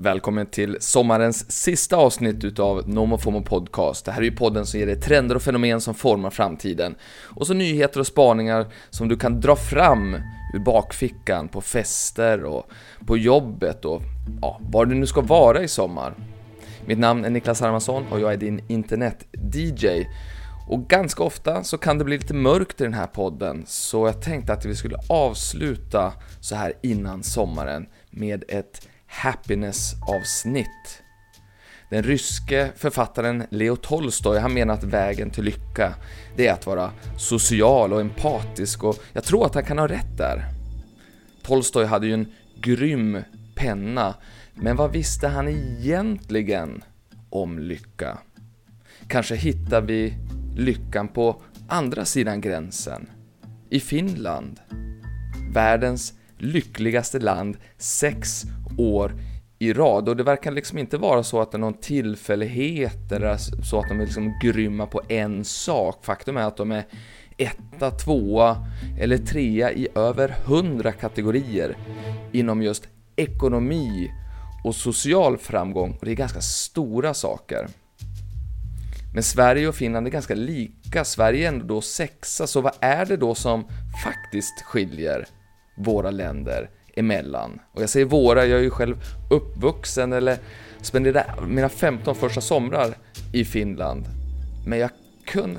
Välkommen till sommarens sista avsnitt utav NomoFomo Podcast. Det här är ju podden som ger dig trender och fenomen som formar framtiden. Och så nyheter och spaningar som du kan dra fram ur bakfickan på fester och på jobbet och ja, var du nu ska vara i sommar. Mitt namn är Niklas Hermansson och jag är din internet-DJ. Och ganska ofta så kan det bli lite mörkt i den här podden, så jag tänkte att vi skulle avsluta så här innan sommaren med ett happiness-avsnitt. Den ryske författaren Leo Tolstoj, han menar att vägen till lycka, det är att vara social och empatisk och jag tror att han kan ha rätt där. Tolstoj hade ju en grym penna, men vad visste han egentligen om lycka? Kanske hittar vi lyckan på andra sidan gränsen, i Finland. Världens lyckligaste land sex år i rad och det verkar liksom inte vara så att det är någon tillfällighet eller så att de är liksom grymma på en sak. Faktum är att de är etta, tvåa eller trea i över hundra kategorier inom just ekonomi och social framgång och det är ganska stora saker. Men Sverige och Finland är ganska lika, Sverige är ändå då sexa, så vad är det då som faktiskt skiljer våra länder emellan? Och jag säger våra, jag är ju själv uppvuxen eller spenderade mina 15 första somrar i Finland. Men jag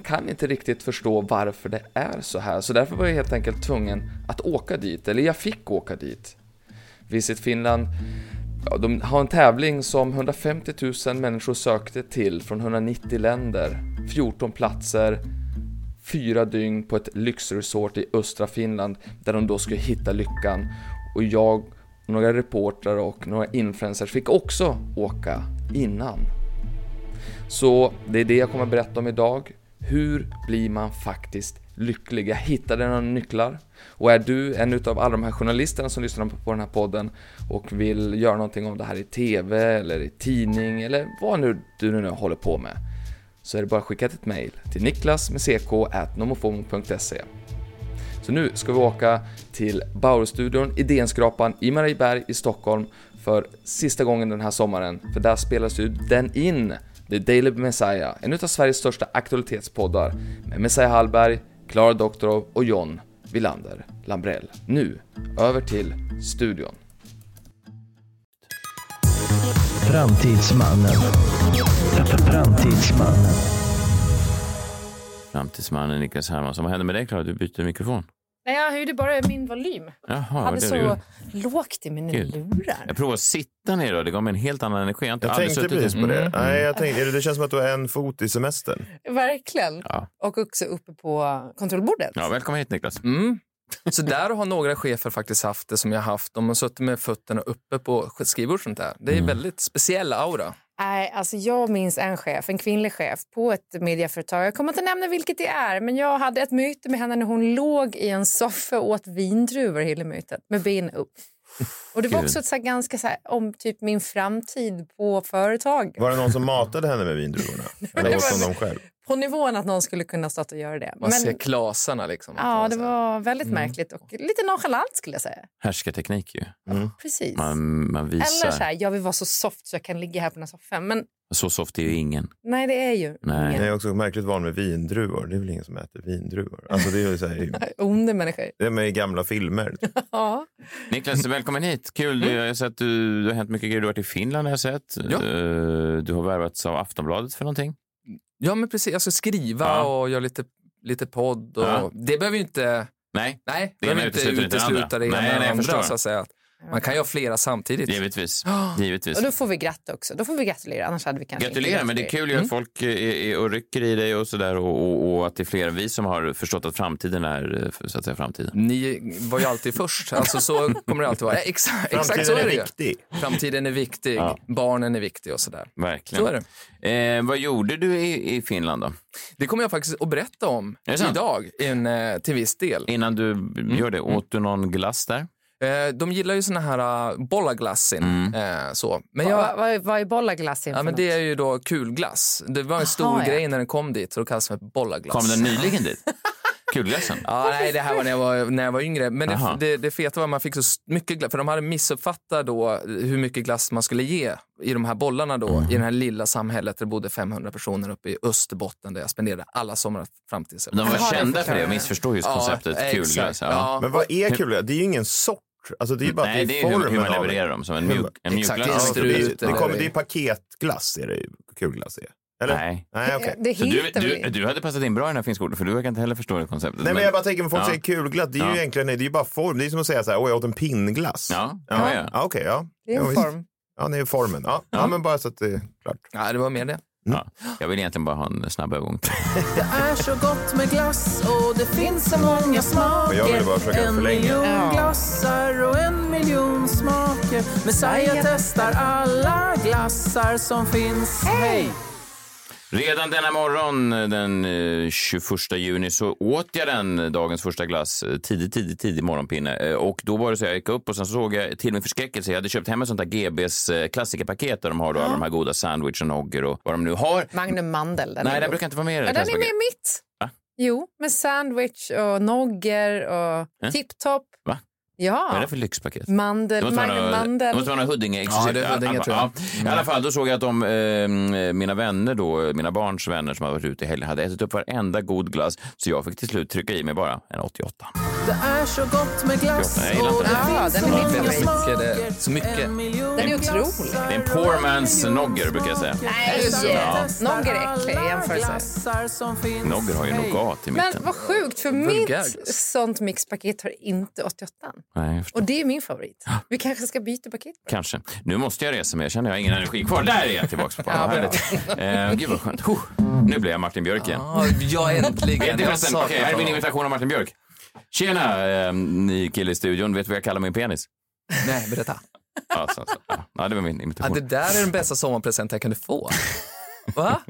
kan inte riktigt förstå varför det är så här, så därför var jag helt enkelt tvungen att åka dit, eller jag fick åka dit. Visit Finland Ja, de har en tävling som 150 000 människor sökte till från 190 länder, 14 platser, fyra dygn på ett lyxresort i östra Finland där de då skulle hitta lyckan. Och jag, några reportrar och några influencers fick också åka innan. Så det är det jag kommer att berätta om idag. Hur blir man faktiskt lycklig? Jag hittade några nycklar. Och är du en utav alla de här journalisterna som lyssnar på den här podden och vill göra någonting om det här i TV eller i tidning eller vad nu du nu håller på med så är det bara att skicka ett mail till niklas med så nu ska vi åka till Bauerstudion, Idénskrapan i Marieberg i Stockholm för sista gången den här sommaren, för där spelas ju den in The Daily Messiah, en utav Sveriges största aktualitetspoddar med Messiah Hallberg, Klara Doktorov och John Villander Lambrell. Nu, över till studion. Framtidsmannen. Framtidsmannen. Framtidsmannen Niklas Hermansson. Vad händer med dig Klara? Du byter mikrofon. Nej, jag höjde bara min volym. Jaha, Jag hade det så du lågt i mina Kul. lurar. Jag provade att sitta ner och det gav mig en helt annan energi. Jag, inte Jag tänkte precis på det. Mm. Nej, jag tänkte, det känns som att du har en fot i semestern. Verkligen. Ja. Och också uppe på kontrollbordet. Ja, välkommen hit Niklas. Mm. Så där har några chefer faktiskt haft det som jag haft. De har suttit med fötterna uppe på skrivbordet sånt där. Det är väldigt speciell aura. Nej, alltså jag minns en chef, en kvinnlig chef på ett mediaföretag. Jag kommer inte nämna vilket det är, men jag hade ett möte med henne när hon låg i en soffa och åt vindruvor hela mötet med benen upp. Och det var också ett så här ganska så här, om typ min framtid på företag. Var det någon som matade henne med vindruvorna? Eller åt hon dem själv? På nivån att någon skulle kunna stått och göra det. Man ser klasarna liksom. Ja, det var väldigt Mm. märkligt och lite nonchalant skulle jag säga. Härskarteknik ju. Precis. Man, man visar. Eller så här, jag vill vara så soft så jag kan ligga här på den här soffan. Men Så soft är ju ingen. nej, det är ju Nej. Jag är också märkligt van med vindruvor. Det är väl ingen som äter vindruvor? Alltså det är ju så här, onda människor. det är med i gamla filmer. Ja. Niklas, välkommen hit. Kul. Du, jag har sett du, det har hänt mycket grejer. Du har varit i Finland har jag sett. Ja. Eh, Du har värvats av Aftonbladet för någonting. Ja, men precis. Ska skriva Ja. och göra lite, lite podd. Och Ja. Det behöver ju inte... Nej, Nej, Det behöver inte utesluta det ena eller andra. Så att säga. Man kan ju ha flera samtidigt. givetvis. givetvis. Och då får vi gratta också. Då får vi gratulera, annars hade vi kanske Gratulerar, inte men det är kul ju att folk är, är, och rycker i dig och sådär och, och, och att det är fler än vi som har förstått att framtiden är eh, så att säga framtiden. Ni var ju alltid först. Alltså så kommer det alltid vara. Exakt, exakt så Framtiden är är det viktig. Framtiden är viktig, Ja. barnen är viktiga och sådär. Verkligen. Så är det. Eh, vad gjorde du i, i Finland då? Det kommer jag faktiskt att berätta om idag in, eh, till viss del. Innan du Mm. gör det, åt du någon glass där? Eh, de gillar ju såna här uh, bollaglassin. Mm. Eh, så. Men Vad, jag, vad, vad är bollaglassen ja, men det är ju då kulglass. Det var en stor Aha, ja. grej när den kom dit, så då kallas det för bollaglass. Kom den nyligen dit? Kulglassen? Ja, nej, det här var när jag var, när jag var yngre. Men det, det, det feta var att man fick så mycket glass, för de hade missuppfattat då hur mycket glass man skulle ge i de här bollarna då, Mm. i det här lilla samhället där det bodde 500 personer uppe i Österbotten där jag spenderade alla somrar fram till De var kända för det och missförstår just Ja, konceptet exakt. kulglass. Ja. Ja. Men vad är kulglass? Det är ju ingen sort. Alltså det är ju bara Nej, det det är är hur, formen hur man levererar dem, som en mjuk, en Exakt, mjukglass. det är Ja, det, kommer, det är paketglass är det ju kulglass är. Eller? Nej. Nej, okej. Det du, du, du hade passat in bra i den här finska för du verkar inte heller förstå det konceptet. Nej men jag bara tänker, när folk Ja. säger kulglass, det är ju Ja. egentligen det är ju bara form. Det är som att säga så här, åh jag åt en pinnglass. Ja, ja, ja, ja. ja. okej, ja. Det är en form. Ja, det är formen. Ja, ja. men bara så att det är klart. Ja, det var mer det. Ja. Jag vill egentligen bara ha en snabb övergång. Det är så gott med glass och det finns så många smaker. Jag ville bara försöka en förlänga. miljon glassar och en miljon smaker. Messiah testar alla glassar som finns. Hej! Redan denna morgon den eh, 21 juni så åt jag den, dagens första glass, eh, tidigt, tidigt, tidig morgonpinne. Eh, Och då var det så jag gick upp och sen så såg jag till min förskräckelse, jag hade köpt hem ett sånt där GBs eh, klassikerpaket där de har då alla de här goda sandwich och nogger och vad de nu har. Magnum Mandel. Den Nej, den brukar inte vara med i det Ja, den är med mitt. Jo, med sandwich och nogger och Ja. tipptopp. Va? Vad är Ja, det för lyxpaket? Det mandel, måste vara Magnum några- Mandel. det måste vara några Huddinge. Ja, det är Huddinge, Ja, tror jag. ja. I alla fall, då såg jag att de, eh, mina vänner då, mina barns vänner som har varit ute i helgen hade ätit upp varenda god glass. Så jag fick till slut trycka i mig bara en 88. Det är så gott med glass Jag gillar och inte det den. Ja, finns den så är. Det så mycket. Den är otrolig. Det är en poor en man's nogger, brukar jag säga. Nej, ja. Nogger är äcklig i jämförelse. Nogger har ju nougat i Men mitten. vad sjukt, för Vulgär mitt sånt mixpaket har inte 88. Nej. Och det är min favorit. Vi kanske ska byta paket. Kanske. Nu måste jag resa mig. Jag känner jag har ingen energi kvar. Där är jag tillbaka på Ja, banan. Eh, gud vad skönt. Huh. Nu blir jag Martin Björk igen. Ja, ja äntligen. Saknar okej, här är min honom. imitation av Martin Björk. Tjena, eh, ni kille i studion. Vet du vad jag kallar min penis? Nej, berätta. Ja, så, så. Ja. ja, det var min Ja, imitation. det där är den bästa sommarpresent jag kunde få. Va?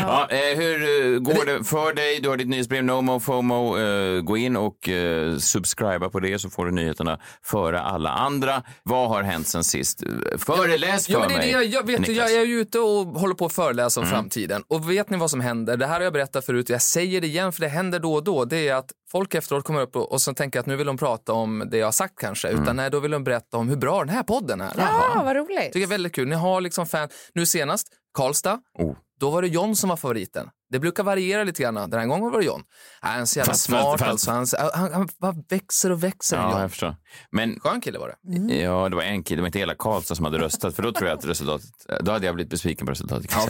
Ja, eh, hur eh, går det för dig? Du har ditt nyhetsbrev NoMo FOMO. Eh, gå in och eh, subscriba på det så får du nyheterna före alla andra. Vad har hänt sen sist? Föreläs för Ja, men det är mig, jag, jag, vet du, jag är ute och håller på att föreläsa om framtiden. Och vet ni vad som händer? Det här har jag berättat förut, jag säger det igen för det händer då och då. Det är att folk efteråt kommer upp och, och så tänker att nu vill de prata om det jag har sagt kanske. Utan nej, då vill de berätta om hur bra den här podden är. Ja, vad roligt. Tycker jag är väldigt kul. Ni har liksom fan, nu senast, Karlstad. Oh. Då var det John som var favoriten. Det brukar variera lite grann. Den här gången var det John. Han är så jävla Fast- smart fast- alltså. Han, han, han bara växer och växer. Ja, John. jag förstår. Men Skön kille var det. Ja, det var en kille, det var inte hela Karlstad som hade röstat, för då tror jag att resultatet, då hade jag blivit besviken på resultatet. Kan jag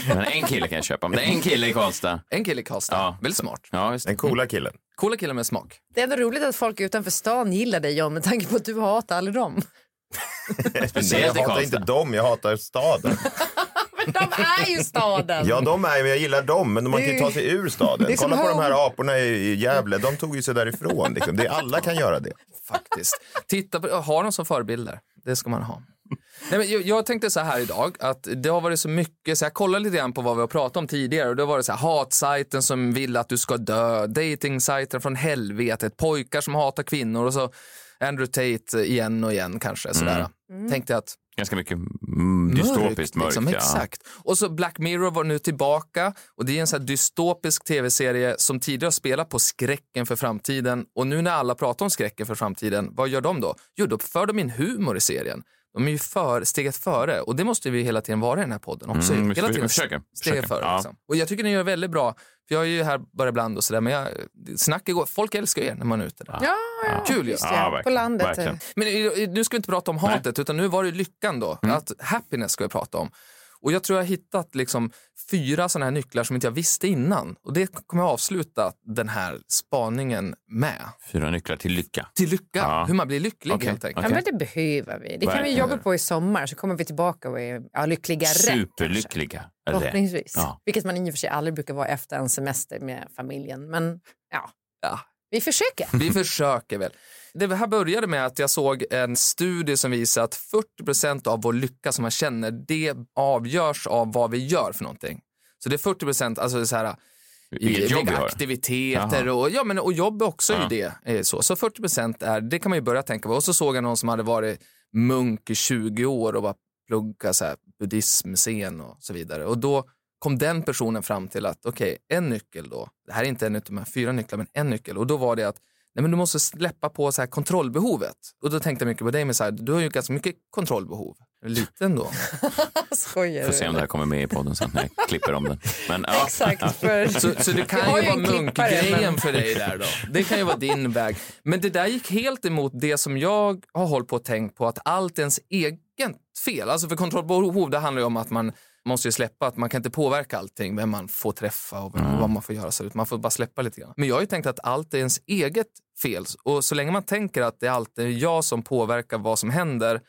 säga. Men en kille kan jag köpa. Men det är en kille i Karlstad. En kille i Karlstad. Ja. Väldigt smart. Ja, just Den coola killen. Coola killar med smak. Det är ändå roligt att folk utanför stan gillar dig John med tanke på att du hatar aldrig dem. Speciellt jag hatar inte dem, jag hatar staden. Men de är ju staden. Ja, de är men jag gillar dem, men man kan ju ta sig ur staden. Kolla på de home. här aporna i i Gävle, de tog ju sig därifrån. Liksom. Det, alla kan göra det. Faktiskt. Titta på, ha dem som förebilder. Det ska man ha. Nej, men jag, jag tänkte så här idag att det har varit så mycket, så jag kollade lite grann på vad vi har pratat om tidigare och då var det så här hatsajten som vill att du ska dö, datingsajten från helvetet, pojkar som hatar kvinnor och så Andrew Tate igen och igen kanske sådär. Tänkte att Ganska mycket mm, dystopiskt mörkt. liksom, ja. Exakt. Och så Black Mirror var nu tillbaka och det är en här dystopisk tv-serie som tidigare har spelat på skräcken för framtiden och nu när alla pratar om skräcken för framtiden, vad gör de då? Jo, då för de in humor i serien. De är ju för, steget före och det måste vi hela tiden vara i den här podden också. Mm, vi hela tiden försöker, steget försöker. före. Ja. Liksom. Och jag tycker ni gör väldigt bra, för jag är ju här bara ibland och sådär, men jag, snacket går, folk älskar er när man är ute där. Ja, ja, Kul ju. just Ja, verkligen. På landet. Verkligen. Men eh, nu ska vi inte prata om hatet, utan nu var det lyckan då. Att happiness ska vi prata om. Och jag tror jag har hittat liksom fyra sådana här nycklar som inte jag visste innan. Och det kommer jag avsluta den här spaningen med. Fyra nycklar till lycka. Till lycka, Ja. hur man blir lycklig Okej, helt enkelt. Ja, men det behöver vi. Det kan vi Verkligen. jobba på i sommar så kommer vi tillbaka och är ja, lyckligare. Superlyckliga. Förhoppningsvis. Ja. Vilket man i och för sig aldrig brukar vara efter en semester med familjen. Men ja, Ja. vi försöker. Vi försöker väl. Det här började med att jag såg en studie som visar att 40% av vår lycka som man känner, det avgörs av vad vi gör för någonting. Så det är 40 alltså det är så här, i, jobb aktiviteter och, ja, men, och jobb är också Ja. ju det. eh, Så, så 40% är, det kan man ju börja tänka på. Och så såg jag någon som hade varit munk i 20 år och bara plugga så här, buddhism, scen och så vidare. Och då kom den personen fram till att okej, en nyckel då, det här är inte en av de här fyra nycklarna, men en nyckel. Och då var det att nej, men du måste släppa på så här kontrollbehovet. Och då tänkte jag mycket på dig, Messiah, du har ju ganska mycket kontrollbehov. Lite ändå. Skojar Får se om det här kommer med i podden sen när jag klipper om den. Men, ja. Exakt. För... Så, så det kan ju vara munkgrejen men- för dig där då. Det kan ju vara din väg. Men det där gick helt emot det som jag har hållit på och tänkt på, att allt är ens eget fel. Alltså för kontrollbehov, det handlar ju om att man måste ju släppa att man kan inte påverka allting, vem man får träffa och Mm. vad man får göra. Så man får bara släppa lite grann. Men jag har ju tänkt att allt är ens eget fel. Och så länge man tänker att det är alltid jag som påverkar vad som händer,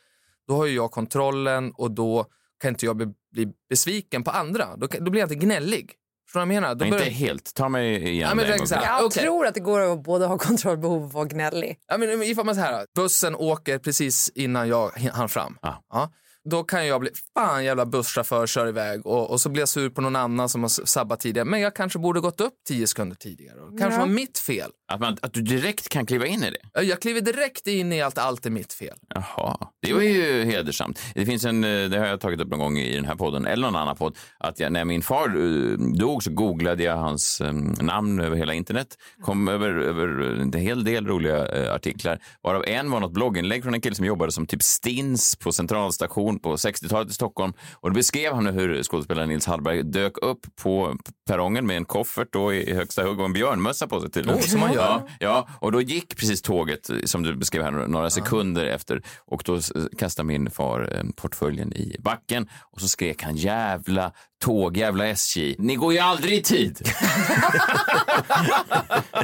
då har ju jag kontrollen och då kan inte jag bli, bli besviken på andra. Då, kan- då blir jag inte gnällig. Förstår du vad jag menar? Då Men inte helt. Ta mig igen Ja, men det. Jag Okej. tror att det går att både ha kontrollbehov och vara gnällig. Ja, men ifall man så här, bussen åker precis innan jag hann fram. Ja. Då kan jag bli, fan jävla busschaufför kör iväg och, och så blir jag sur på någon annan som har sabbat tidigare. Men jag kanske borde gått upp tio sekunder tidigare. Och kanske Ja. var mitt fel. Att, man, att du direkt kan kliva in i det. Jag kliver direkt in i att allt är mitt fel. Jaha, det var ju hedersamt. Det finns en, eh, det har jag tagit upp någon gång i den här podden, eller någon annan podd, att jag, när min far eh, dog så googlade jag hans eh, namn över hela internet, kom över, över en hel del roliga artiklar, varav en var något blogginlägg från en kille som jobbade som typ stins på centralstation på 60-talet i Stockholm. Och då beskrev han hur skådespelaren Nils Hallberg dök upp på perrongen med en koffert då i högsta hugg och en björnmössa på sig tydligen. Oh, som man gör. Ja, ja, och då gick precis tåget, som du beskrev här, några sekunder efter och då kastade min far eh, portföljen i backen och så skrek han jävla tåg, jävla SJ. Ni går ju aldrig i tid.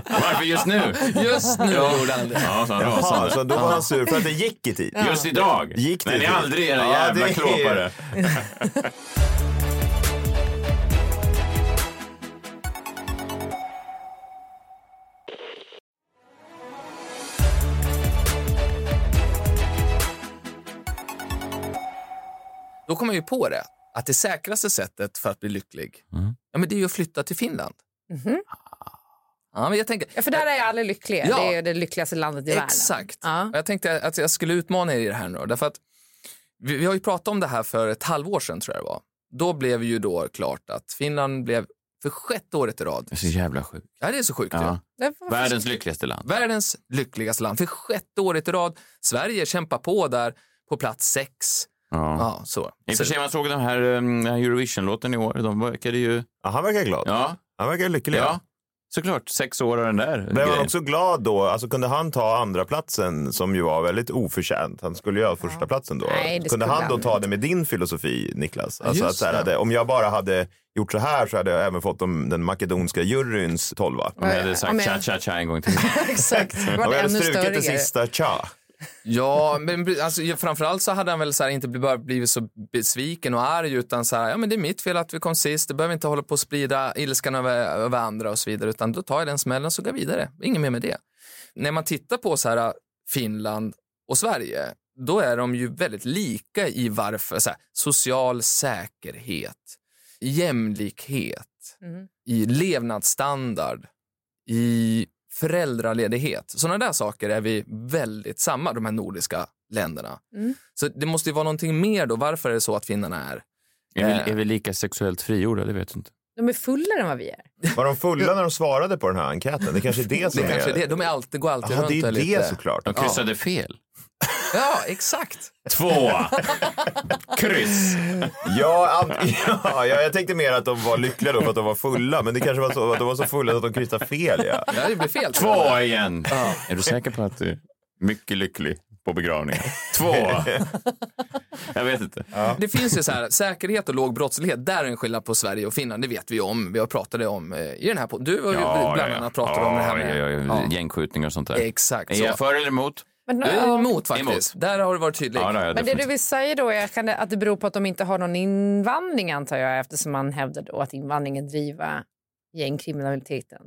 Varför just nu? Just nu gjorde han det. Ja, så Jaha, så då var han sur för att det gick i tid. Just idag. Gick det Men ni till? aldrig era Ja, jävla det är- klåpare. Då kom jag ju på det, att det säkraste sättet för att bli lycklig, Mm. ja, men det är ju att flytta till Finland. Mhm. Ja, men jag tänker, Ja, för där är alla lyckliga. Ja. Det är det lyckligaste landet i världen. Exakt. Ja. Jag tänkte att jag skulle utmana er i det här nu. Därför att vi, vi har ju pratat om det här för ett halvår sedan tror jag det var. Då blev ju då klart att Finland blev för sjätte året i rad. Det är så jävla sjukt. Ja, det är så sjukt. Ja. Ja. Det var- Världens lyckligaste land. Världens lyckligaste land. För sjätte året i rad. Sverige kämpar på där på plats sex. Ja. Ja, så. I och för sig, man såg den här, um, den här Eurovision-låten i år. De verkade ju... Ja, han verkar glad. Ja, Han verkar lycklig. ja. såklart. Sex år av den där Blev han grejen. också glad då? Alltså kunde han ta andra platsen som ju var väldigt oförtjänt? Han skulle ju ha första platsen då. Nej, kunde han då han ta det med din filosofi, Niklas? Alltså Just att så här, det. hade, om jag bara hade gjort så här så hade jag även fått de, den makedonska juryns tolva. Om jag hade sagt cha-cha-cha en gång till. Exakt. Det Om var jag hade strukit det större. sista cha. Ja, men alltså, framförallt så hade han väl så här, inte blivit så besviken och arg utan så här, ja men det är mitt fel att vi kom sist, det behöver inte hålla på att sprida ilskan över, över andra och så vidare, utan då tar jag den smällen så går vidare. Inget mer med det. När man tittar på så här Finland och Sverige, då är de ju väldigt lika i varför, så här, social säkerhet, jämlikhet, Mm. i levnadsstandard, i föräldraledighet. Sådana där saker är vi väldigt samma, de här nordiska länderna. Mm. Så det måste ju vara någonting mer då. Varför är det så att finnarna är? Är vi, Eh. är vi lika sexuellt frigjorda? Det vet jag inte. De är fullare än vad vi är. Var de fulla när de svarade på den här enkäten? Det kanske är det som Det kanske är är... det. De är alltid, går alltid Jaha, runt det är det lite... såklart. De kryssade fel. Ja, exakt. Två. Kryss. Ja, an- ja, ja, jag tänkte mer att de var lyckliga då för att de var fulla. Men det kanske var så att de var så fulla att de kryssade fel. Ja. Ja, det blir fel. Två igen. Är du säker på att du är mycket lycklig på begravningen? Två. Jag vet inte. Det finns ju så här, säkerhet och låg brottslighet, där är en skillnad på Sverige och Finland, det vet vi om. Vi har pratat om eh, i den här podden. Du har ju bland annat pratat om det här med... ja, ja, Ja. Gängskjutningar och sånt där. Exakt Är så. jag för eller emot? Men, Du är emot faktiskt. Emot. Där har du varit tydlig. Ja, det Men det du vill säga då är att det beror på att de inte har någon invandring antar jag eftersom man hävdar då att invandringen driver gängkriminaliteten.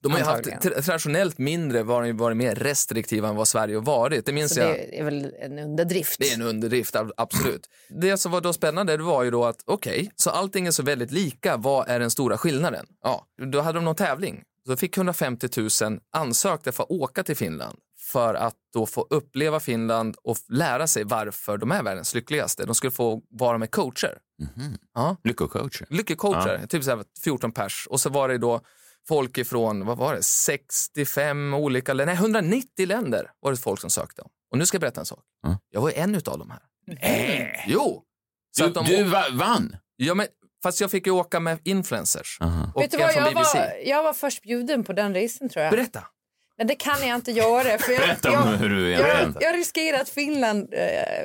De har ju haft traditionellt mindre varit, varit mer restriktiva än vad Sverige har varit. Det minns Så jag. det är väl en underdrift. Det är en underdrift, ab- absolut. Det som var då spännande det var ju då att okej, så allting är så väldigt lika. Vad är den stora skillnaden? Ja, då hade de någon tävling. Så fick 150 000 ansökte för att åka till Finland för att då få uppleva Finland och lära sig varför de är världens lyckligaste. De skulle få vara med coacher. Ja. Lyckocoacher. Lyckocoacher, typ så här 14 pers. Och så var det då folk ifrån, vad var det, 65 olika länder, nej 190 länder var det folk som sökte om. Och nu ska jag berätta en sak. Ja. Jag var en utav dem här. Jo! Så Du, att de, du va- vann? ja, men, fast jag fick ju åka med influencers. Aha. Och Vet du vad, jag BBC. var, jag var först bjuden på den resan tror jag. Berätta. Men det kan jag inte göra. För jag, Berätta om jag, hur du jag, jag riskerar att Finland eh,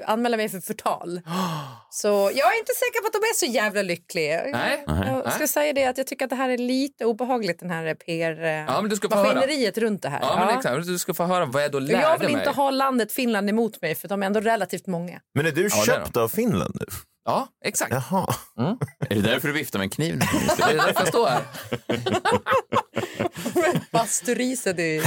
anmäler mig för förtal. Så jag är inte säker på att de är så jävla lyckliga. Nej, Jag ska nej. säga det att jag tycker att det här är lite obehagligt, den här PR... eh, Ja, men du ska få höra. maskineriet runt det här. Ja, men exakt. Du ska få höra vad jag då lärde jag vill inte mig. ha landet Finland emot mig för de är ändå relativt många. Men är du det är köpt av Finland nu? Ja, exakt. Jaha. Är det därför du viftar med en kniv nu? Det är därför jag står här. Pasturiset i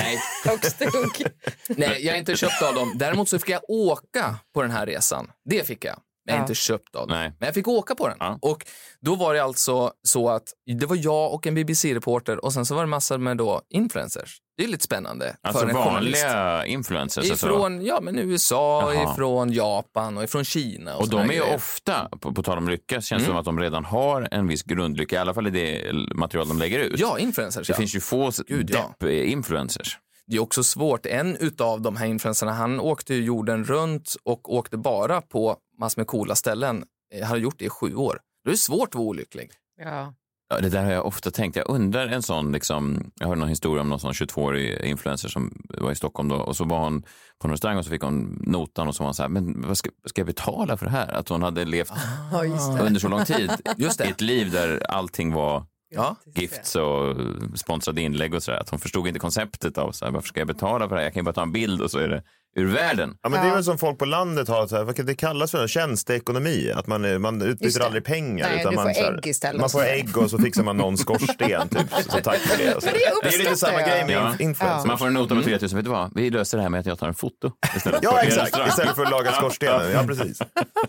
hugg. Nej, jag är inte köpt av dem. Däremot så fick jag åka på den här resan. Det fick jag. Jag är Ja. inte köpt av dem. Nej. Men jag fick åka på den. Ja. Och då var det alltså så att det var jag och en BBC-reporter och sen så var det massor med då influencers. Det är lite spännande Alltså för en journalist. vanliga influencers? Alltså. Ifrån ja, men USA, Jaha. ifrån Japan och ifrån Kina. Och, Och de är ju grejer. ofta, på, på tal om lycka, känns det Mm. som att de redan har en viss grundlycka, i alla fall i det material de lägger ut. Ja, influencers. Det ja. finns ju få Gud, ja. depp-influencers. Det är också svårt. En utav de här influencerna, han åkte ju jorden runt och åkte bara på massor med coola ställen. Jag hade gjort det i sju år. Då är det svårt att vara olycklig. Ja. Det där har jag ofta tänkt. Jag undrar en sån, liksom, jag hörde någon historia om någon sån 22-årig influencer som var i Stockholm då och så var hon på en restaurang och så fick hon notan och så var hon så här, men vad ska, ska jag betala för det här? Att hon hade levt det. under så lång tid Just i det. ett liv där allting var Ja. gifts och sponsrade inlägg och sådär. Att hon förstod inte konceptet av så här, varför ska jag betala för det här? Jag kan ju bara ta en bild och så är det ur världen. Ja, men det är Ja. väl som folk på landet har, så här, det kallas för? Tjänsteekonomi. Att man, är- man utbyter aldrig pengar. Nej, utan du man, får här, ägg istället. Man får ägg och så fixar man någon skorsten typ. Så tack för det. Och så. Men det det är lite samma jag. grej med Ja. inf- influencers. Man får en nota på 3000, vet du vad? Vi löser det här med att jag tar en foto istället. Ja, exakt. Istället för att laga skorstenen. Ja, precis.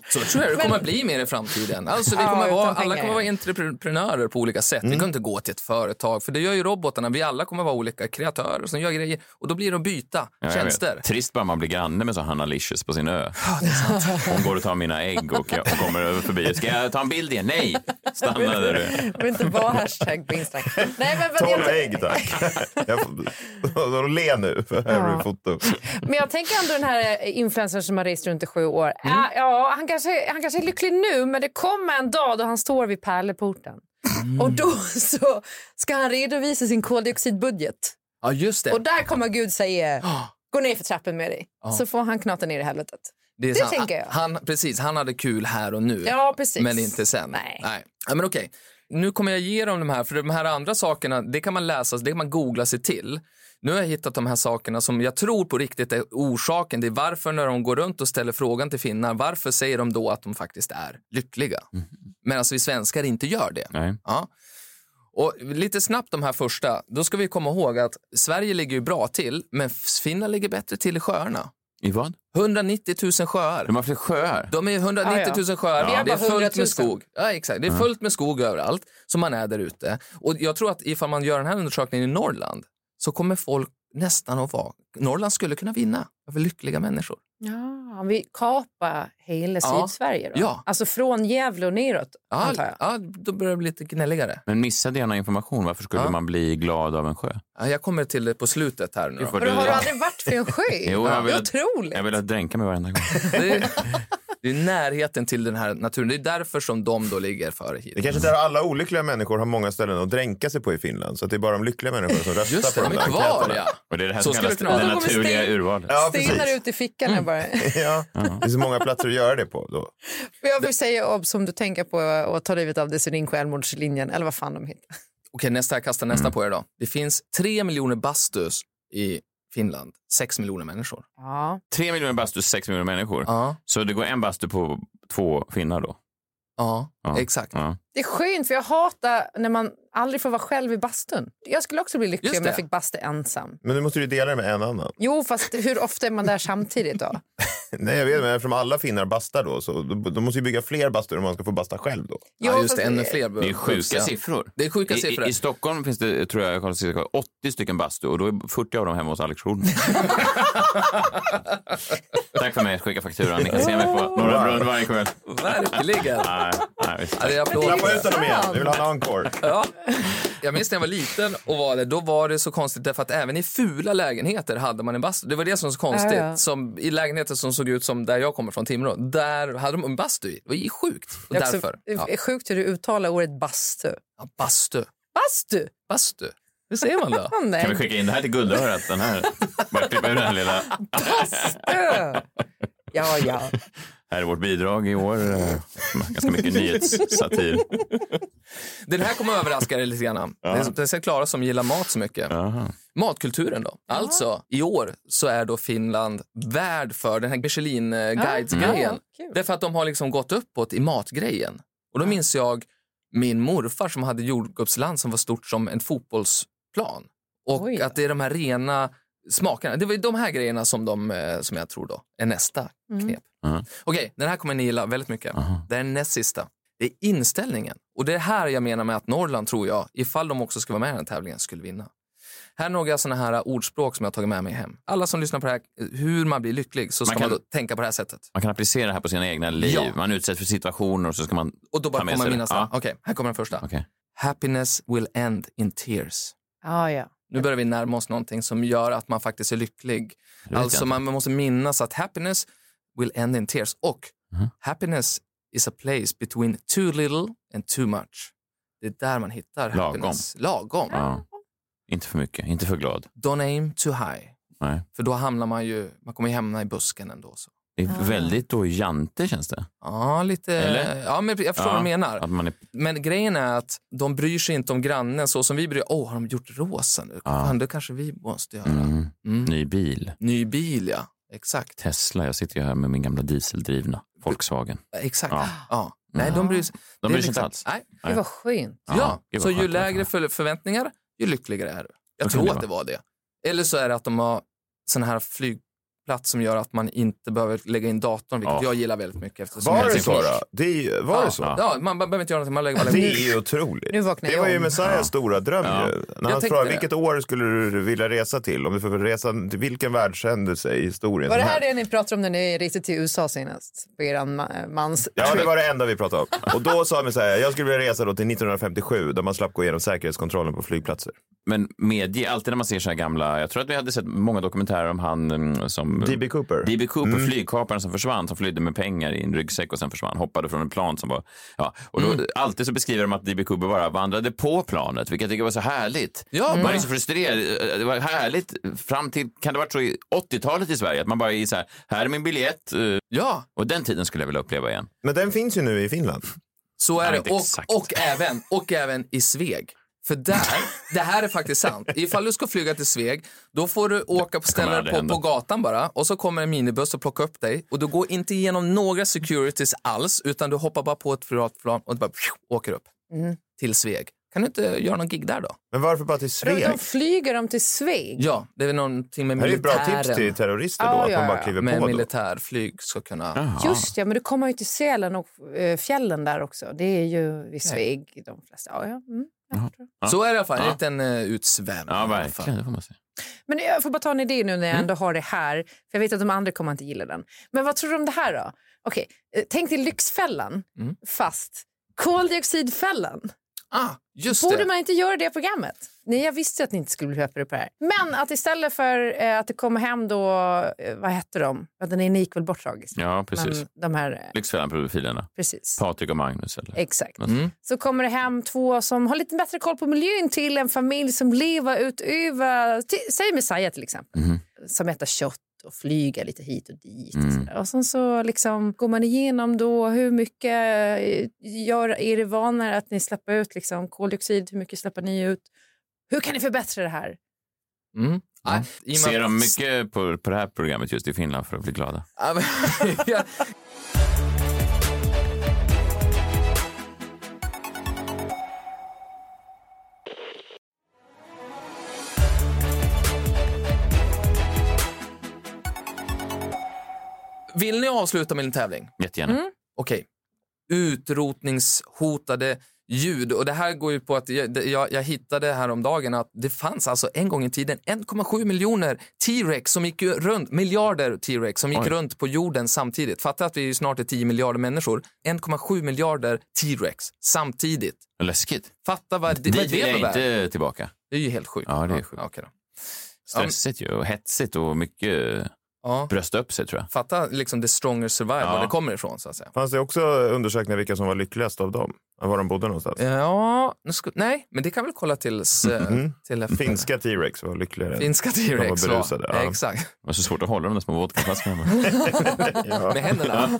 Så tror jag det kommer att bli mer i framtiden. Alltså, vi Ja, kommer utan vara, alla pengar, kommer ja. vara entreprenörer på olika sätt. Vi kommer inte gå till ett företag, för det gör ju robotarna. Vi alla kommer vara olika kreatörer som gör grejer och då blir det att byta Ja, tjänster. Trist bara man blir granne med så Hanna Licious på sin ö. Hon går och tar mina ägg och, jag, och kommer över förbi. Ska jag ta en bild igen? Nej! Stanna där du. Jag vill inte vara hashtag på Instagram. Nej, men, vad Tolv ägg tack. Jag le nu, för här har du foto. men jag tänker ändå den här influencern som har rest runt i sju år. Ja, ja, han, kanske, han kanske är lycklig nu, men det kommer en dag då han står vid pärleporten. Och då så ska han redovisa sin koldioxidbudget. Ja, just det. Och där kommer Gud säga, gå ner för trappen med dig. Ja. Så får han knata ner i helvetet. är det sant. tänker jag. Han, precis, han hade kul här och nu. Ja, precis. Men inte sen. Nej. Ja, men okej. Nu kommer jag ge dem de här, för de här andra sakerna, det kan man läsa, det kan man googla sig till. Nu har jag hittat de här sakerna som jag tror på riktigt är orsaken. Det är varför när de går runt och ställer frågan till finnar, varför säger de då att de faktiskt är lyckliga? Medan vi svenskar inte gör det. Nej. Ja. Och lite snabbt de här första, då ska vi komma ihåg att Sverige ligger ju bra till, men Finland ligger bättre till i sjöarna. I vad? 190 000 sjöar. De har fler sjöar. De är 190 Ja, ja. 000 sjöar. Har Det är bara 100 fullt 000. med skog. Ja, exakt. Det är fullt med skog överallt som man är där ute. Och jag tror att ifall man gör den här undersökningen i Norrland så kommer folk nästan att vara... Norrland skulle kunna vinna över lyckliga människor. Ja, om vi kapar hela Ja. Sydsverige då? Ja. Alltså från Gävle och neråt, Ja, antar jag. ja, då börjar det bli lite gnälligare. Men missade jag någon information? Varför skulle Ja. man bli glad av en sjö? Ja, jag kommer till det på slutet här nu. Men du- har du aldrig varit vid en sjö? Jo, jag det vill är att- otroligt. Jag vill att dränka mig varenda gång. Det är, närheten till den här naturen. Det är därför som de då ligger före hit. Det kanske är alla olyckliga människor har många ställen att dränka sig på i Finland. Så att det är bara de lyckliga människorna som röstar Just på det, de de där är kvar enkäterna. ja. Och det är det här Så som skulle kallas det naturliga sten- urvalet. Ja, Stenar ut i fickan här bara. Ja, det är så många platser att göra det på. Då. Jag vill säga obs om du tänker på att ta livet av dig så ring självmordslinjen eller vad fan de heter. Okej, nästa, jag kastar nästa på er då. Det finns tre miljoner bastus i Finland. Sex miljoner människor. Ja. Tre miljoner bastu, sex miljoner människor. Ja. Så det går en bastu på två finnar då? Ja. Ja. Exakt. Ja. Det är skönt för jag hatar när man aldrig får vara själv i bastun. Jag skulle också bli lycklig om jag fick bastu ensam. Men nu måste du dela det med en annan. Jo, fast hur ofta är man där samtidigt då? Nej, jag vet, men eftersom alla finnar bastar då, så de, måste ju bygga fler bastur om man ska få basta själv då. Ja, Jo, just det, ännu fler. Det är sjuka Ja. siffror. Det är sjuka I, siffror. i, I Stockholm finns det, tror jag, jag kollade sist, 80 stycken bastu och då är 40 av dem hemma hos Alex Schulman. Tack för mig, skicka fakturan. Ni kan se mig på Norra Brunn varje kväll. Verkligen. Nej, nej. Ja, det. Klappa ut honom igen, vi vill ha en encore. Ja. Jag minns när jag var liten och var där, då var det så konstigt därför att även i fula lägenheter hade man en bastu. Det var det som var så konstigt. Ja, ja. Som, I lägenheter som såg ut som där jag kommer från, Timrå, där hade de en bastu i. Det var ju sjukt. Och också, därför. Ja. är sjukt hur du uttalar ordet bastu. Ja, bastu. Bastu? Bastu. Hur säger man då? Kan vi skicka in det här till guldörat? Den här. Bara klippa ur den här lilla. Bastu! Ja, ja. Här är vårt bidrag i år. eh, Ganska mycket nyhetssatir. Den här kommer överraska dig lite grann. Det är- Det är så Klara som gillar mat så mycket. Jaha. Matkulturen då. Alltså, i år så är då Finland värd för den här Michelin-guides-grejen. Ja. Därför att de har liksom gått uppåt i matgrejen. Och då minns jag min morfar som hade jordgubbsland som var stort som en fotbollsplan. Och Oj att det är de här rena smakerna. Det var de här grejerna som, de, eh, som jag tror då är nästa knep. Mhm. Okej, den här kommer ni gilla väldigt mycket. Aha. Det är den näst sista. Det är inställningen. Och det är här jag menar med att Norrland tror jag, ifall de också ska vara med i den här tävlingen, skulle vinna. Här är några sådana här ordspråk som jag har tagit med mig hem. Alla som lyssnar på det här, hur man blir lycklig, så ska Man man, kan- då tänka på det här sättet. Man kan applicera det här på sina egna liv. Ja. Man utsätts för situationer och så ska man Och då ta bara med kommer sig det. minnas Ja. Okej, här kommer den första. Okej. Happiness will end in tears. Ja, ja. Nu börjar vi närma oss någonting som gör att man faktiskt är lycklig. Alltså man måste minnas att happiness will end in tears. Och Mhm. happiness is a place between too little and too much. Det är där man hittar Lagom. happiness. Lagom. Ja. Inte för mycket, inte för glad. Don't aim too high. Nej. För då hamnar man ju, man kommer ju hamna i busken ändå. Så. Det är väldigt då jante känns det. Ja, lite. Eller? Ja, men jag förstår Ja, vad du menar. Är, Men grejen är att de bryr sig inte om grannen så som vi bryr Åh, har de gjort rosa nu? Fan, det kanske vi måste göra. mm, Mm. ny bil. Ny bil, ja. Exakt. Tesla, jag sitter ju här med min gamla dieseldrivna Volkswagen. Exakt. Ja. Ja. Nej, de bryr sig. De det är bryr sig inte liksom- alls. Nej. Det var skönt. Ja, Ja, så ju lägre för förväntningar, ju lyckligare är du. Jag tror det att det var det. Eller så är det att de har sån här flygplats som gör att man inte behöver lägga in datorn, vilket Ja. jag gillar väldigt mycket. Var jag- det så då? Det är, ju- var ja, det så? Ja, man behöver inte göra någonting, man lägger bara Det är ju otroligt. Nu vaknar det jag var ju. Messiahs stora dröm Ja. ju. Jag När han frågade vilket år skulle du vilja resa till? Om du får resa till vilken världshändelse i historien? Var det här helst? det ni pratade om när ni reste till USA senast? På er ma- mans... Ja, det var det enda vi pratade om. Och då sa Messiah, jag skulle vilja resa då till 1957 där man slapp gå igenom säkerhetskontrollen på flygplatser. Men medge, alltid när man ser så här gamla, jag tror att vi hade sett många dokumentärer om han mm, som... D.B. Cooper. D.B. Cooper, Mm. flygkaparen som försvann, som flydde med pengar i en ryggsäck och sen försvann, hoppade från en plan som var... Ja, och då, Mm. Alltid så beskriver de att D.B. Cooper bara vandrade på planet, vilket jag tycker var så härligt. Ja, Man bara- är så frustrerad. Det var härligt fram till, kan det ha varit så i 80-talet i Sverige, att man bara är så här, här är min biljett. eh, Ja, Och den tiden skulle jag vilja uppleva igen. Men den finns ju nu i Finland. så är det. Och, exakt. och, även, och även i Sveg. För där, det här är faktiskt sant. Ifall du ska flyga till Sveg, då får du åka på ställen på, på gatan bara och så kommer en minibuss och plockar upp dig och du går inte igenom några securities alls utan du hoppar bara på ett privatplan och du bara pju, åker upp Mm. till Sveg. Kan du inte göra någon gig där då? Men varför bara till De, Sveg? de flyger dem till Sveg. Ja, det är väl någonting med Det här är ett bra militären. tips till terrorister då, Ja, att ja, man bara ja. kliver med på då. militärflyg ska kunna... Jaha. Just ja, men du kommer ju till Sälen och eh, fjällen där också. Det är ju vid Sveg de flesta. Ja, ja. Mm, förstår. Så är det i alla fall, en Ja. liten uh, utsvävning. Ja, i alla fall. verkligen. Det får man säga. Men jag får bara ta en idé nu när jag Mm. ändå har det här. För Jag vet att de andra kommer inte gilla den. Men vad tror du om det här då? Okej, eh, tänk dig Lyxfällan, Mm. fast koldioxidfällan. Ah, just Borde det. man inte göra det programmet? Nej, jag visste att ni inte skulle bli peppade på det här. Men att istället för eh, att det kommer hem då, eh, vad hette de? Ja, Den ena gick väl bort tragiskt. Ja, precis. Men de här, eh, Lyxfällan-profilerna. precis. Patrik och Magnus. Eller? Exakt. Mm. Så kommer det hem två som har lite bättre koll på miljön till en familj som lever utöver, säg Messiah till exempel, Mhm. som äter kött och flyger lite hit och dit. Mm. Och, sen så liksom går man igenom då hur mycket eh, gör er det vanor att ni släpper ut liksom koldioxid, hur mycket släpper ni ut? Hur kan ni förbättra det här? Mm. Ja. Ja. Ser de mycket på, på det här programmet just i Finland för att bli glada? Vill ni avsluta med en tävling? Jättegärna. Mm. Okej. Utrotningshotade ljud. Och det här går ju på att jag, jag, jag hittade häromdagen att det fanns alltså en gång i tiden 1,7 miljoner T-rex som gick runt, miljarder T-rex som gick Oj. runt på jorden samtidigt. Fatta att vi snart är 10 miljarder människor. 1,7 miljarder T-rex samtidigt. Läskigt. Fatta vad det, vad Dit det är på väg. inte tillbaka. Det är ju helt sjukt. Ja, det är sjukt. okej då. Stressigt ju och hetsigt och mycket Ja. brösta upp sig tror jag. Fatta liksom the stronger survive, Ja. var det kommer ifrån så att säga. Fanns det också undersökningar vilka som var lyckligast av dem? Var de bodde någonstans? Ja, nej, men det kan vi kolla tills, eh, till efter. Finska T-Rex var lyckligare. Finska De T-rex. var va? berusade, ja. Exakt, Det var så svårt att hålla de där små vodkaflaskorna. med händerna.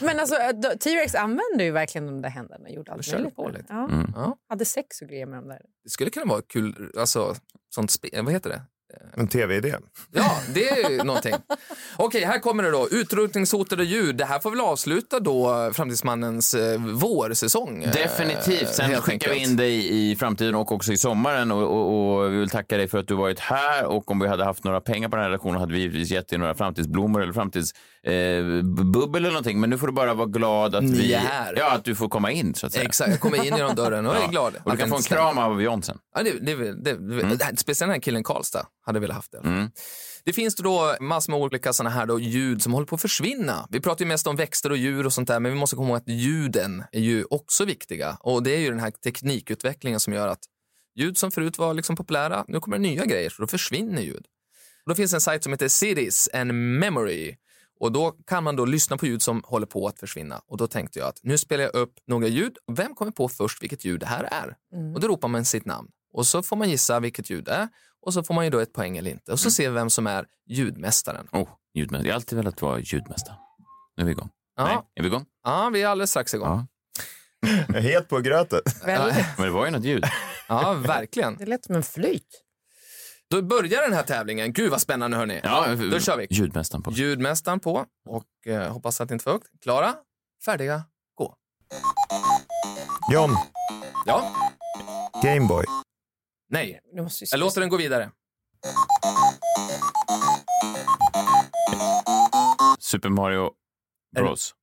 Men alltså, T-Rex använde ju verkligen de där händerna och gjorde allt körde möjligt på lite. Ja. Mm. Ja. Hade sex och grejer med de där. Det skulle kunna vara kul, alltså, sånt spel, vad heter det? En tv-idé. Ja, det är ju någonting. Okej, här kommer det då. Utrotningshotade djur. Det här får väl avsluta då Framtidsmannens eh, vårsäsong. eh, Definitivt. Sen helt skickar vi enkelt. in dig i framtiden och också i sommaren. Och, och, och vi vill tacka dig för att du varit här. Och om vi hade haft några pengar på den här redaktionen hade vi givetvis gett dig några framtidsblommor eller framtidsbubbel eller någonting. Men nu får du bara vara glad att vi... Ja, att du får komma in så att säga. Exakt, jag kommer in genom dörren och är glad. Och du kan få en kram av John sen. Ja, det, det, det, det, det, speciellt den här killen Karlstad hade velat haft det. Det finns då massor med olika såna här då ljud som håller på att försvinna. Vi pratar ju mest om växter och djur och sånt där, men vi måste komma ihåg att ljuden är ju också viktiga. Och det är ju den här teknikutvecklingen som gör att ljud som förut var liksom populära, nu kommer det nya grejer, så då försvinner ljud. Och då finns en sajt som heter Cities and Memory. Och då kan man då lyssna på ljud som håller på att försvinna. Och då tänkte jag att nu spelar jag upp några ljud. Vem kommer på först vilket ljud det här är? Och då ropar man sitt namn. Och så får man gissa vilket ljud det är. Och så får man ju då ett poäng eller inte. Och så ser vi vem som är ljudmästaren. Oh, ljudmästare. Jag har alltid velat vara ljudmästare. Nu är vi igång. Ja. Nej, är vi igång? Ja, vi är alldeles strax igång. Ja. Jag är helt på grötet. Men det var ju något ljud. Ja, verkligen. Det lät som en flyt. Då börjar den här tävlingen. Gud vad spännande hörni. Ja, Då kör vi. Ljudmästaren på. Ljudmästaren på och eh, hoppas att det inte är för högt. Klara, färdiga, gå. John, Ja, Gameboy. Nej. Jag låter den gå vidare. Super Mario Bros.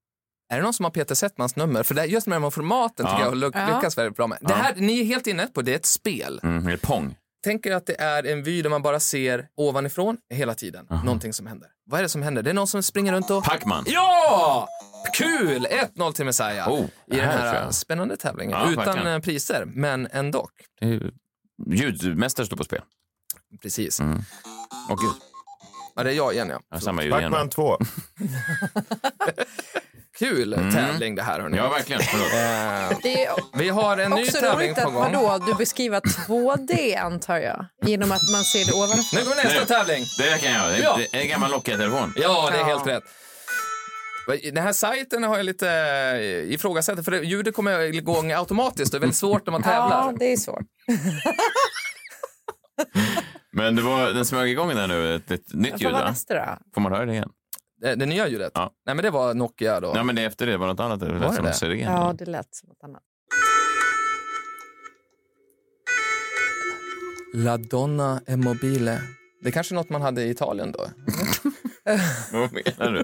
Är det någon som har Peter Settmans nummer? För det, just med de här formaten tycker Ja. jag lyck- Ja. lyckas väldigt bra med. Det här, ni är helt inne på, det är ett spel. Mm, eller Pong. Tänk er att det är en vy där man bara ser ovanifrån hela tiden. Någonting som händer. Vad är det som händer? Det är någon som springer runt och... Pac-Man. Ja! Kul! 1-0 till Messiah Oh, i det den här spännande tävlingen. Ja, Utan verkligen. eh, priser, men ändå. Det är Ljudmästare står på spel. Precis. Mm. Och gud, Ja, det är jag igen ja. ja, samma ljud igen. Pac-Man 2. Kul tävling det här hörni. Mm. Ja, verkligen. Eh, Det är vi har en ny också tävling på gång. vadå, du beskriver 2D antar jag. Genom att man ser det ovanför. Nu kommer nästa tävling. Det kan jag. Det är, Ja. det är en gammal Nokia-telefon. Ja, det är Ja. helt rätt. Den här sajten har jag lite eh, ifrågasatt, för det- ljudet kommer igång automatiskt. Det är väldigt svårt när man Ja, tävlar. det är svårt. Men det var, den smög igång där nu, ett, ett nytt ljud. var? Får man höra det igen? Det, det nya ljudet? Ja. Nej, men det var Nokia då. Ja, men det efter det var något annat. Det lät det som det? en syren. Ja, det lät som något annat. La Donna è mobile. Det är kanske är något man hade i Italien då? Vad menar du?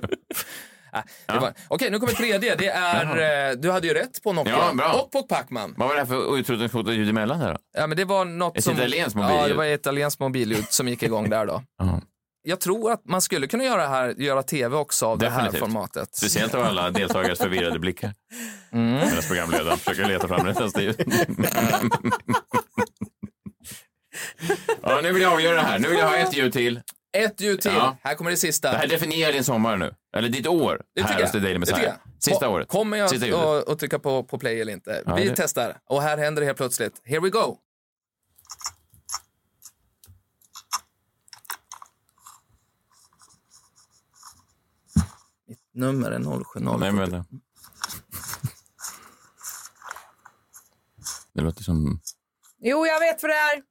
Äh, var- Okej, nu kommer tredje. Det är, eh, du hade ju rätt på Nokia Ja, och på Pacman. Vad var det här för utrotningshotat ljud emellan här då? Ja, men det var något Ett som... italienskt Ja, mobilljud. det var ett italienskt mobilljud som gick igång där då. Ja. Jag tror att man skulle kunna göra, här, göra tv också av det här Definitivt. formatet. Speciellt av alla deltagares förvirrade blickar. Mm. Medan programledaren försöker leta fram rätt ljud. ja, nu vill jag avgöra det här. Nu vill jag ha ett ljud till. Ett ljud till. Ja. Här kommer det sista. Det här definierar din sommar nu. Eller ditt år Det här hos The Daily Messiah. Sista året. Kommer jag Sista att att trycka på, på play eller inte? Ja, Vi det- testar. Och här händer det helt plötsligt. Here we go. Mitt nummer är 070. Nej, men vänta. Det låter som... Jo, jag vet vad det är.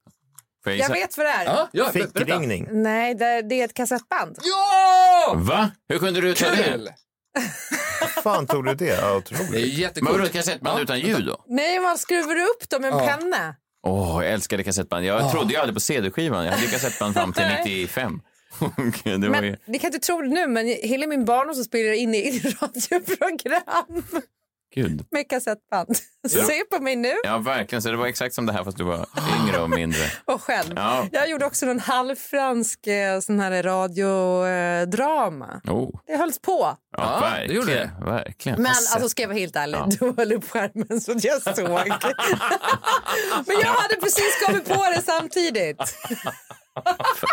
Jag vet vad det är. Ja, ja. Fickringning. Nej, det, det är ett kassettband. Ja! Va? Hur kunde du ta det? Kul! fan tog du det? Ja, Det är otroligt. Men jättekul. vadå ett kassettband utan ljud då? Nej, man skruvar upp dem med en Ja. penna. Åh, jag älskade kassettband. Jag trodde ju aldrig på CD-skivan. Jag hade kassettband fram till 95. Och det var Men ju... ni kan inte tro det nu, men hela min barndom så spelar jag in i radioprogram Gud. med kassettband. Se på mig nu Ja, verkligen. Så det var exakt som det här fast du var yngre och mindre. och själv. Ja. Jag gjorde också någon halvfransk eh, sån här radiodrama. Oh. Det hölls på. Ja, Ja, det verkligen. gjorde det. Verkligen. Men alltså ska jag vara helt ärlig, Ja. du höll upp skärmen så jag såg. Men jag hade precis kommit på det samtidigt.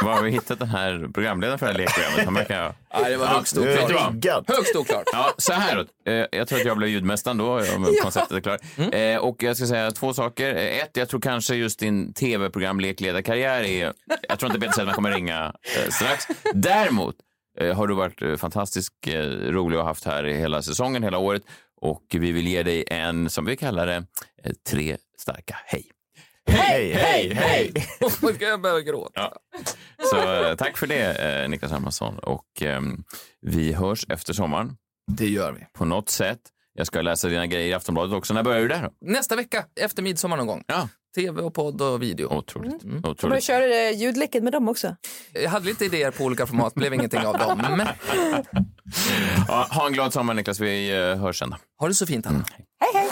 Var har vi hittat den här programledaren för det här lekprogrammet? Han verkar... det var högst är oklart. Högst oklart. Ja, så här då. Eh, Jag tror att jag blev ljudmästaren då, om konceptet är klart. Eh, Och jag ska säga två saker. Eh, Ett, jag tror kanske just din tv-program lekledarkarriär är... Jag tror inte Peter Settman kommer ringa eh, strax. Däremot har du varit fantastiskt rolig och haft här hela säsongen, hela året. Och vi vill ge dig en, som vi kallar det, tre starka hej. Hej, hej, hej! Nu ska jag börja gråta. Ja. Så eh, tack för det, eh, Niklas Hermansson. Och ehm, vi hörs efter sommaren Det gör vi. på något sätt. Jag ska läsa dina grejer i Aftonbladet också. När börjar du där då? Nästa vecka, efter midsommar någon gång. Ja, Tv och podd och video. otroligt. Kommer du otroligt. köra eh, ljudleket med dem också? Jag hade lite idéer på olika format, blev ingenting av dem. Men Ja, ha en glad sommar Niklas, vi eh, hörs sen. då. ha det så fint, Hanna. Hej, hej!